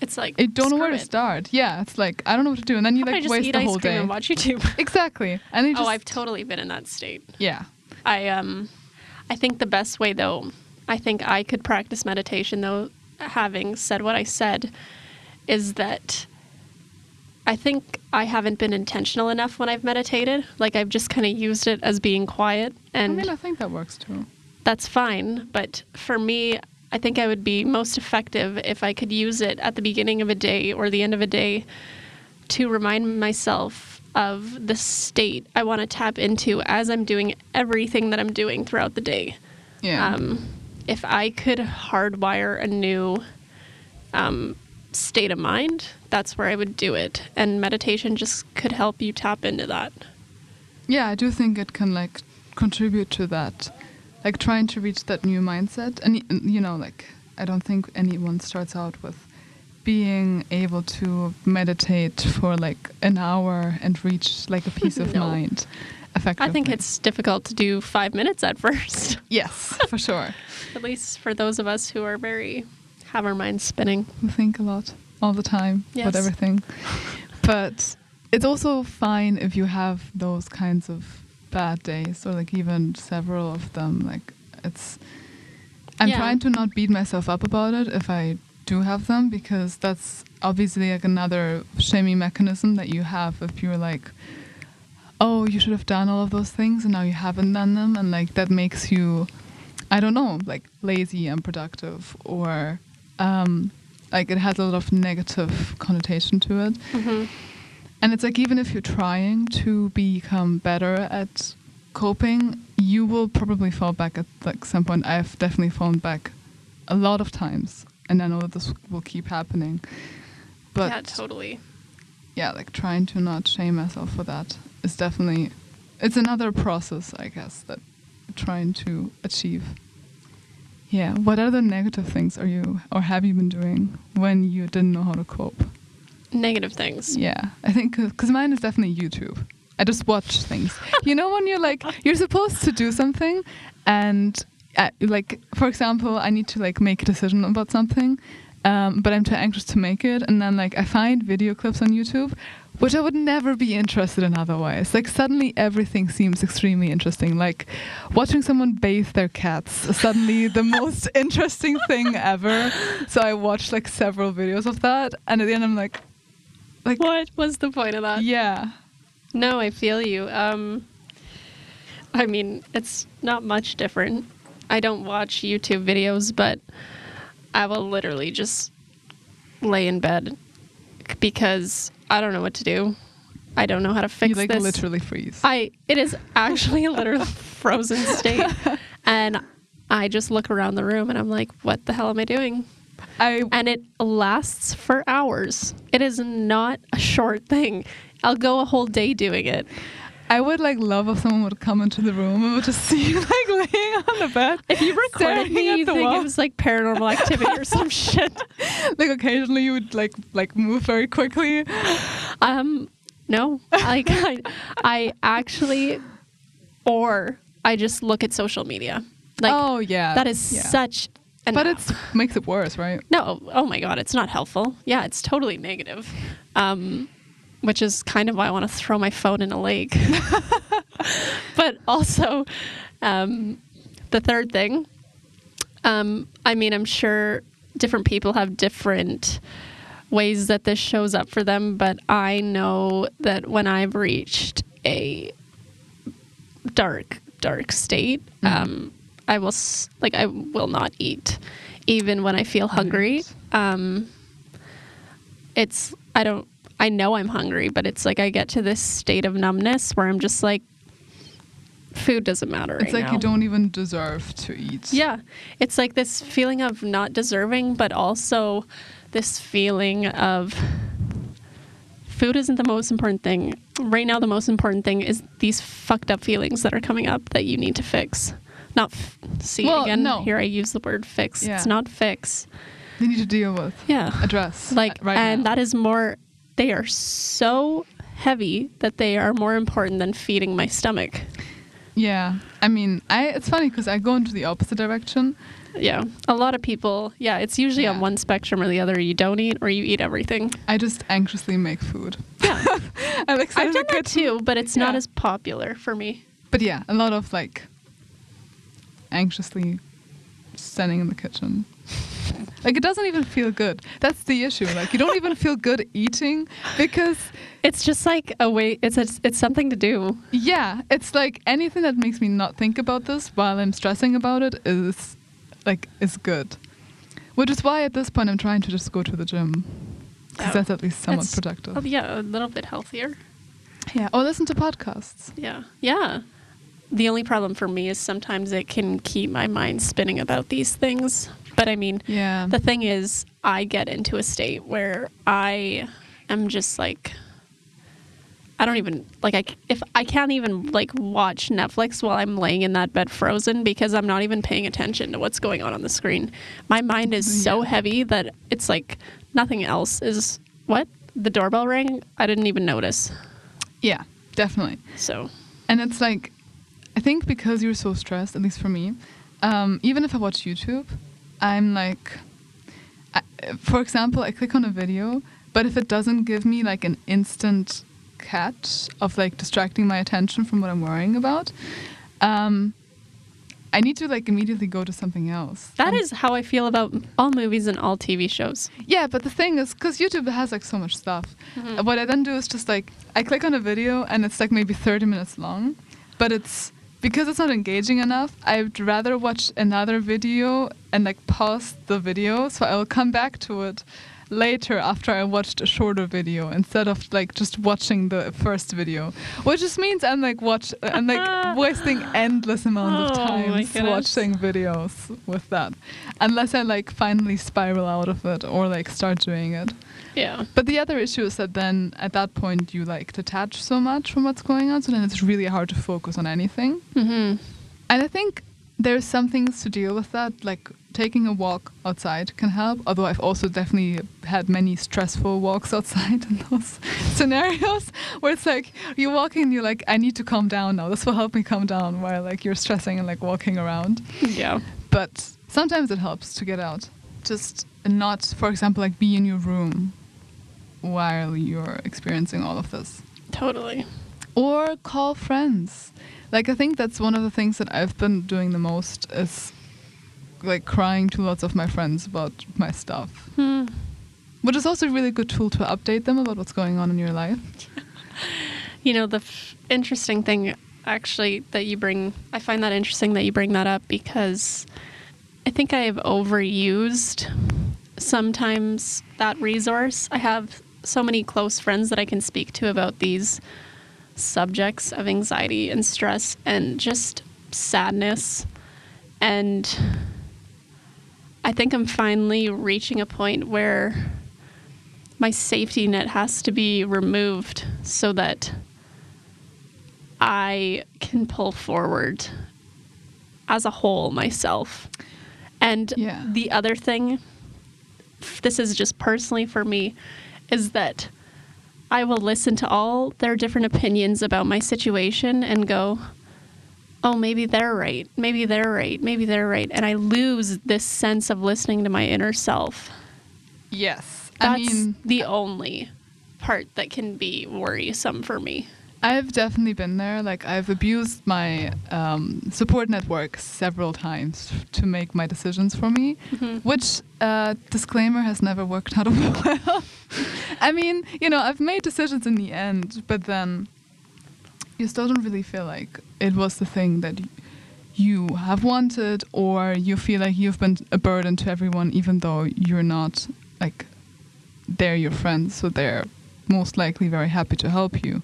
It's like I don't know where to it. start. Yeah, it's like I don't know what to do, and then you How like just waste the whole day. and watch YouTube. Exactly, and just oh, I've totally been in that state. yeah. I um I think the best way though, I think I could practice meditation though having said what I said is that I think I haven't been intentional enough when I've meditated. Like I've just kind of used it as being quiet and I mean, I think that works too. That's fine, but for me I think I would be most effective if I could use it at the beginning of a day or the end of a day to remind myself of the state I want to tap into as I'm doing everything that I'm doing throughout the day. Yeah. Um, if I could hardwire a new um, state of mind, that's where I would do it. And meditation just could help you tap into that. yeah, I do think it can like contribute to that, like trying to reach that new mindset. And you know, like I don't think anyone starts out with being able to meditate for like an hour and reach like a peace of No. mind. I think it's difficult to do five minutes at first, yes, for sure. at least for those of us who are very, have our minds spinning. We think a lot all the time Yes. about everything. But it's also fine if you have those kinds of bad days or like even several of them. Like it's I'm Yeah. trying to not beat myself up about it if I do have them because that's obviously like another shaming mechanism that you have if you're like oh you should have done all of those things and now you haven't done them and like that makes you I don't know, like lazy, and productive or um, like it has a lot of negative connotation to it. hmm And it's like even if you're trying to become better at coping, you will probably fall back at like some point. I've definitely fallen back a lot of times and I know that this will keep happening. But yeah, totally. yeah, like trying to not shame myself for that is definitely it's another process, I guess, that I'm trying to achieve. Yeah. What other negative things are you or have you been doing when you didn't know how to cope? Negative things. Yeah, I think because mine is definitely YouTube. I just watch things. you know, when you're like, you're supposed to do something, and uh, like, for example, I need to like make a decision about something, um, but I'm too anxious to make it, and then like I find video clips on YouTube, which I would never be interested in otherwise. Like suddenly everything seems extremely interesting. Like watching someone bathe their cats is suddenly the most interesting thing ever. So I watched like several videos of that, and at the end I'm like, like What was the point of that? yeah. No, I feel you. Um, I mean, it's not much different. I don't watch YouTube videos, but I will literally just lay in bed because I don't know what to do. I don't know how to fix you like this. literally freeze. I it is actually a literal frozen state, and I just look around the room and I'm like, what the hell am I doing? I and it lasts for hours. It is not a short thing. I'll go a whole day doing it. I would like love if someone would come into the room and would just see you like laying on the bed. If you recorded me, you the think wall. it was like paranormal activity or some shit. like occasionally you would like like move very quickly. Um, no, like I, I actually, or I just look at social media. Like oh yeah, that is yeah. such. An But it makes it worse, right? No, oh my god, it's not helpful. Yeah, it's totally negative. Um, which is kind of why I want to throw my phone in a lake. but also, um, the third thing, um, I mean, I'm sure different people have different ways that this shows up for them, but I know that when I've reached a dark, dark state, um, I will like I will not eat, even when I feel hungry. Um, it's I don't I know I'm hungry, but it's like I get to this state of numbness where I'm just like, food doesn't matter. It's right like now. you don't even deserve to eat. Yeah, it's like this feeling of not deserving, but also this feeling of food isn't the most important thing. Right now, the most important thing is these fucked up feelings that are coming up that you need to fix. Not f- see Well, again. no. Here I use the word fix. Yeah. It's not fix. They need to deal with. Yeah. Address. Uh, like, right and now. that is more. They are so heavy that they are more important than feeding my stomach. Yeah. I mean, I it's funny because I go into the opposite direction. Yeah, a lot of people. Yeah, it's usually on one spectrum or the other. You don't eat or you eat everything. I just anxiously make food. Yeah, I like I've done that too, but it's not as popular for me. But yeah, a lot of like anxiously standing in the kitchen. like it doesn't even feel good. That's the issue. Like you don't even feel good eating because It's just like a way. It's a, it's something to do. yeah, it's like anything that makes me not think about this while I'm stressing about it is like is good. Which is why at this point I'm trying to just go to the gym. Because Oh. that's at least somewhat productive. Oh, yeah, a little bit healthier. Yeah. Or listen to podcasts. Yeah, yeah. The only problem for me is sometimes it can keep my mind spinning about these things. But I mean, Yeah. the thing is, I get into a state where I am just like, I don't even like I c- if I can't even like watch Netflix while I'm laying in that bed frozen because I'm not even paying attention to what's going on on the screen. My mind is mm-hmm. so heavy that it's like nothing else is what the doorbell rang. I didn't even notice. yeah, definitely. So And it's like, I think because you're so stressed, at least for me, um, even if I watch YouTube, I'm like, I, for example, I click on a video, but if it doesn't give me like an instant catch of like distracting my attention from what I'm worrying about, um, I need to like immediately go to something else. that is how I feel about all movies and all TV shows. yeah, but the thing is, because YouTube has like so much stuff, what I then do is just like I click on a video and it's like maybe 30 minutes long, but it's because it's not engaging enough. I'd rather watch another video and like pause the video, so I will come back to it later after I watched a shorter video instead of like just watching the first video, which just means I'm like watch I'm like wasting endless amount of Oh, times goodness. watching videos with that, unless I like finally spiral out of it or like start doing it. Yeah. But the other issue is that then at that point you like detach so much from what's going on, so then it's really hard to focus on anything. Mm-hmm. And I think there's some things to deal with that, like taking a walk outside can help. Although I've also definitely had many stressful walks outside in those scenarios where it's like you're walking and you're like, I need to calm down now. This will help me calm down while like you're stressing and like walking around. Yeah. But sometimes it helps to get out. Just not, for example, like be in your room while you're experiencing all of this Totally. or call friends. Like I think that's one of the things that I've been doing the most is like crying to lots of my friends about my stuff, Hmm. which is also a really good tool to update them about what's going on in your life. You know, the f- interesting thing actually that you bring, I find that interesting that you bring that up because I think I've overused sometimes that resource. I have so many close friends that I can speak to about these subjects of anxiety and stress and just sadness. And I think I'm finally reaching a point where my safety net has to be removed so that I can pull forward as a whole myself. And Yeah. the other thing, this is just personally for me, is that I will listen to all their different opinions about my situation and go, oh, maybe they're right. Maybe they're right. Maybe they're right. And I lose this sense of listening to my inner self. Yes, That's I mean the only part that can be worrisome for me. I've definitely been there. Like I've abused my um, support network several times to make my decisions for me, which uh, disclaimer has never worked out well. I mean, you know, I've made decisions in the end, but then you still don't really feel like it was the thing that y- you have wanted, or you feel like you've been a burden to everyone, even though you're not like they're your friends, so they're most likely very happy to help you.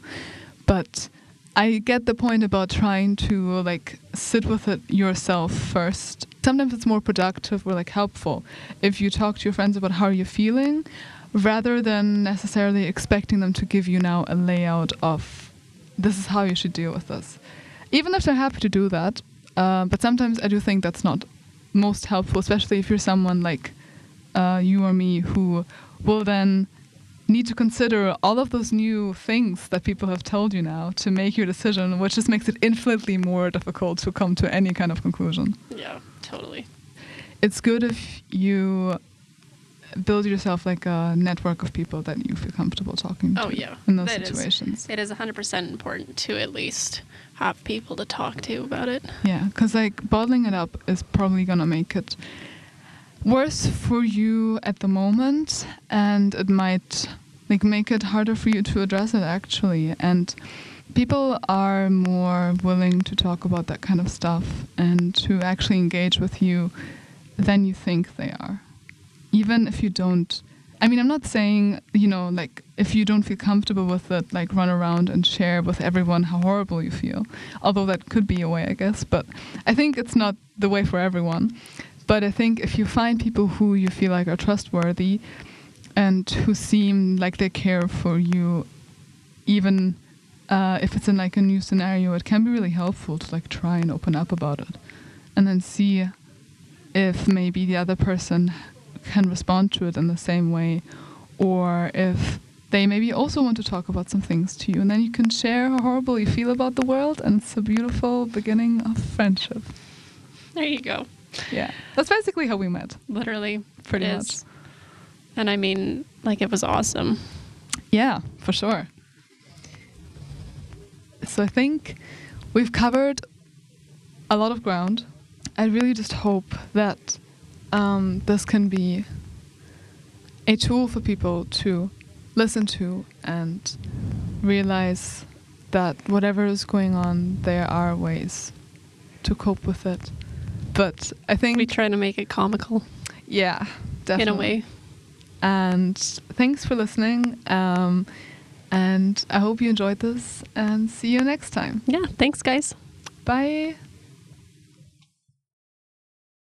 But I get the point about trying to like sit with it yourself first. Sometimes it's more productive or like helpful if you talk to your friends about how you're feeling rather than necessarily expecting them to give you now a layout of this is how you should deal with this. Even if they're happy to do that, uh, but sometimes I do think that's not most helpful, especially if you're someone like uh, you or me who will then need to consider all of those new things that people have told you now to make your decision, which just makes it infinitely more difficult to come to any kind of conclusion. Yeah, totally. It's good if you build yourself like a network of people that you feel comfortable talking oh, to Oh, yeah. in those That is- situations. It is 100% important to at least have people to talk to about it. Yeah, because like bottling it up is probably gonna make it worse for you at the moment, and it might like make it harder for you to address it actually. And people are more willing to talk about that kind of stuff and to actually engage with you than you think they are, even if you don't. I mean, I'm not saying, you know, like if you don't feel comfortable with it, like run around and share with everyone how horrible you feel. Although that could be a way, I guess. But I think it's not the way for everyone. But I think if you find people who you feel like are trustworthy and who seem like they care for you, even uh, if it's in like a new scenario, it can be really helpful to like try and open up about it and then see if maybe the other person can respond to it in the same way or if they maybe also want to talk about some things to you and then you can share how horrible you feel about the world and it's a beautiful beginning of friendship There you go. Yeah that's basically how we met Literally. Pretty much. And I mean, like, it was awesome. yeah for sure so i think we've covered a lot of ground i really just hope that um, this can be a tool for people to listen to and realize that whatever is going on, there are ways to cope with it. But I think, We try to make it comical yeah, definitely. in a way. And thanks for listening. Um, and I hope you enjoyed this and see you next time. Yeah. Thanks, guys. Bye.